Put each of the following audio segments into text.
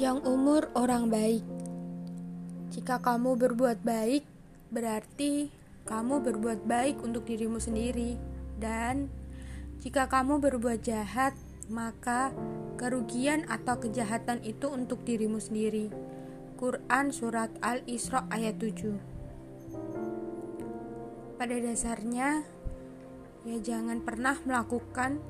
Panjang umur orang baik. Jika kamu berbuat baik, berarti kamu berbuat baik untuk dirimu sendiri, dan jika kamu berbuat jahat, maka kerugian atau kejahatan itu untuk dirimu sendiri. Quran Surat Al-Isra ayat 7 Pada dasarnya, ya jangan pernah melakukan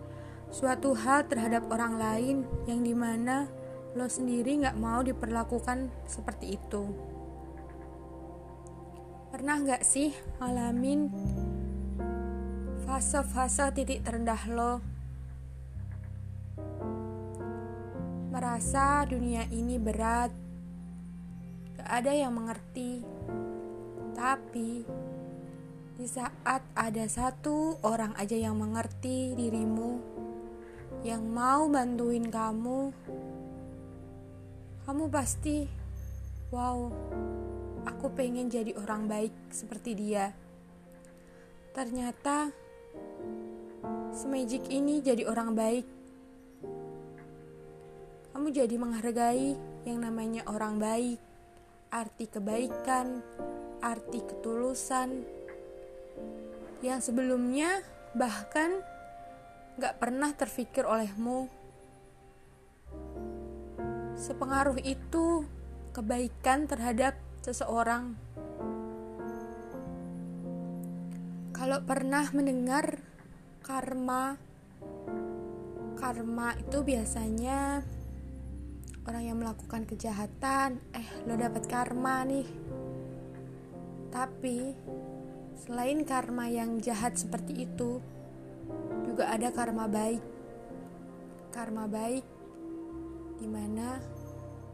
suatu hal terhadap orang lain yang di mana lo sendiri gak mau diperlakukan seperti itu. Pernah gak sih ngalamin fase-fase titik terendah lo? Merasa dunia ini berat, gak ada yang mengerti. Tapi di saat ada satu orang aja yang mengerti dirimu, yang mau bantuin kamu, kamu pasti, wow, aku pengen jadi orang baik seperti dia. Ternyata, semajik ini jadi orang baik. Kamu jadi menghargai yang namanya orang baik, arti kebaikan, arti ketulusan, yang sebelumnya bahkan gak pernah terfikir olehmu sepengaruh itu kebaikan terhadap seseorang. Kalau pernah mendengar karma, karma itu biasanya orang yang melakukan kejahatan, eh lo dapat karma nih. Tapi selain karma yang jahat seperti itu, juga ada karma baik. Karma baik di mana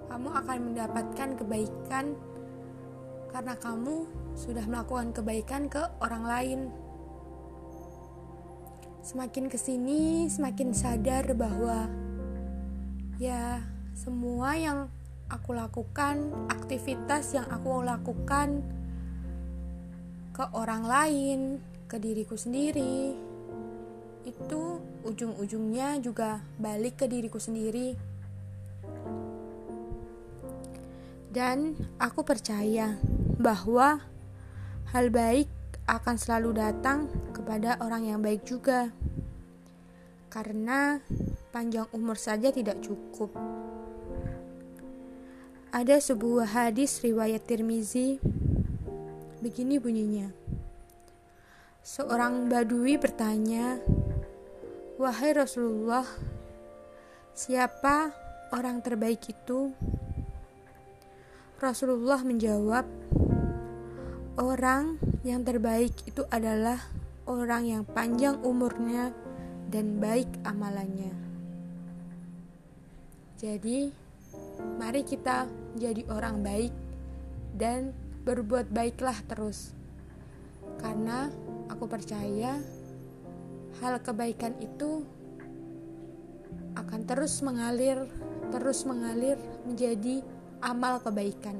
kamu akan mendapatkan kebaikan karena kamu sudah melakukan kebaikan ke orang lain. Semakin ke sini, semakin sadar bahwa ya semua yang aku lakukan, aktivitas yang aku lakukan ke orang lain, ke diriku sendiri, itu ujung-ujungnya juga balik ke diriku sendiri. Dan aku percaya bahwa hal baik akan selalu datang kepada orang yang baik juga. Karena panjang umur saja tidak cukup. Ada sebuah hadis riwayat Tirmizi begini bunyinya. Seorang badui bertanya, "Wahai Rasulullah, siapa orang terbaik itu?" Rasulullah menjawab, "Orang yang terbaik itu adalah orang yang panjang umurnya dan baik amalannya." Jadi, mari kita jadi orang baik dan berbuat baiklah terus, karena aku percaya hal kebaikan itu akan terus mengalir, terus mengalir menjadi amal kebaikan.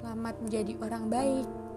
Selamat menjadi orang baik.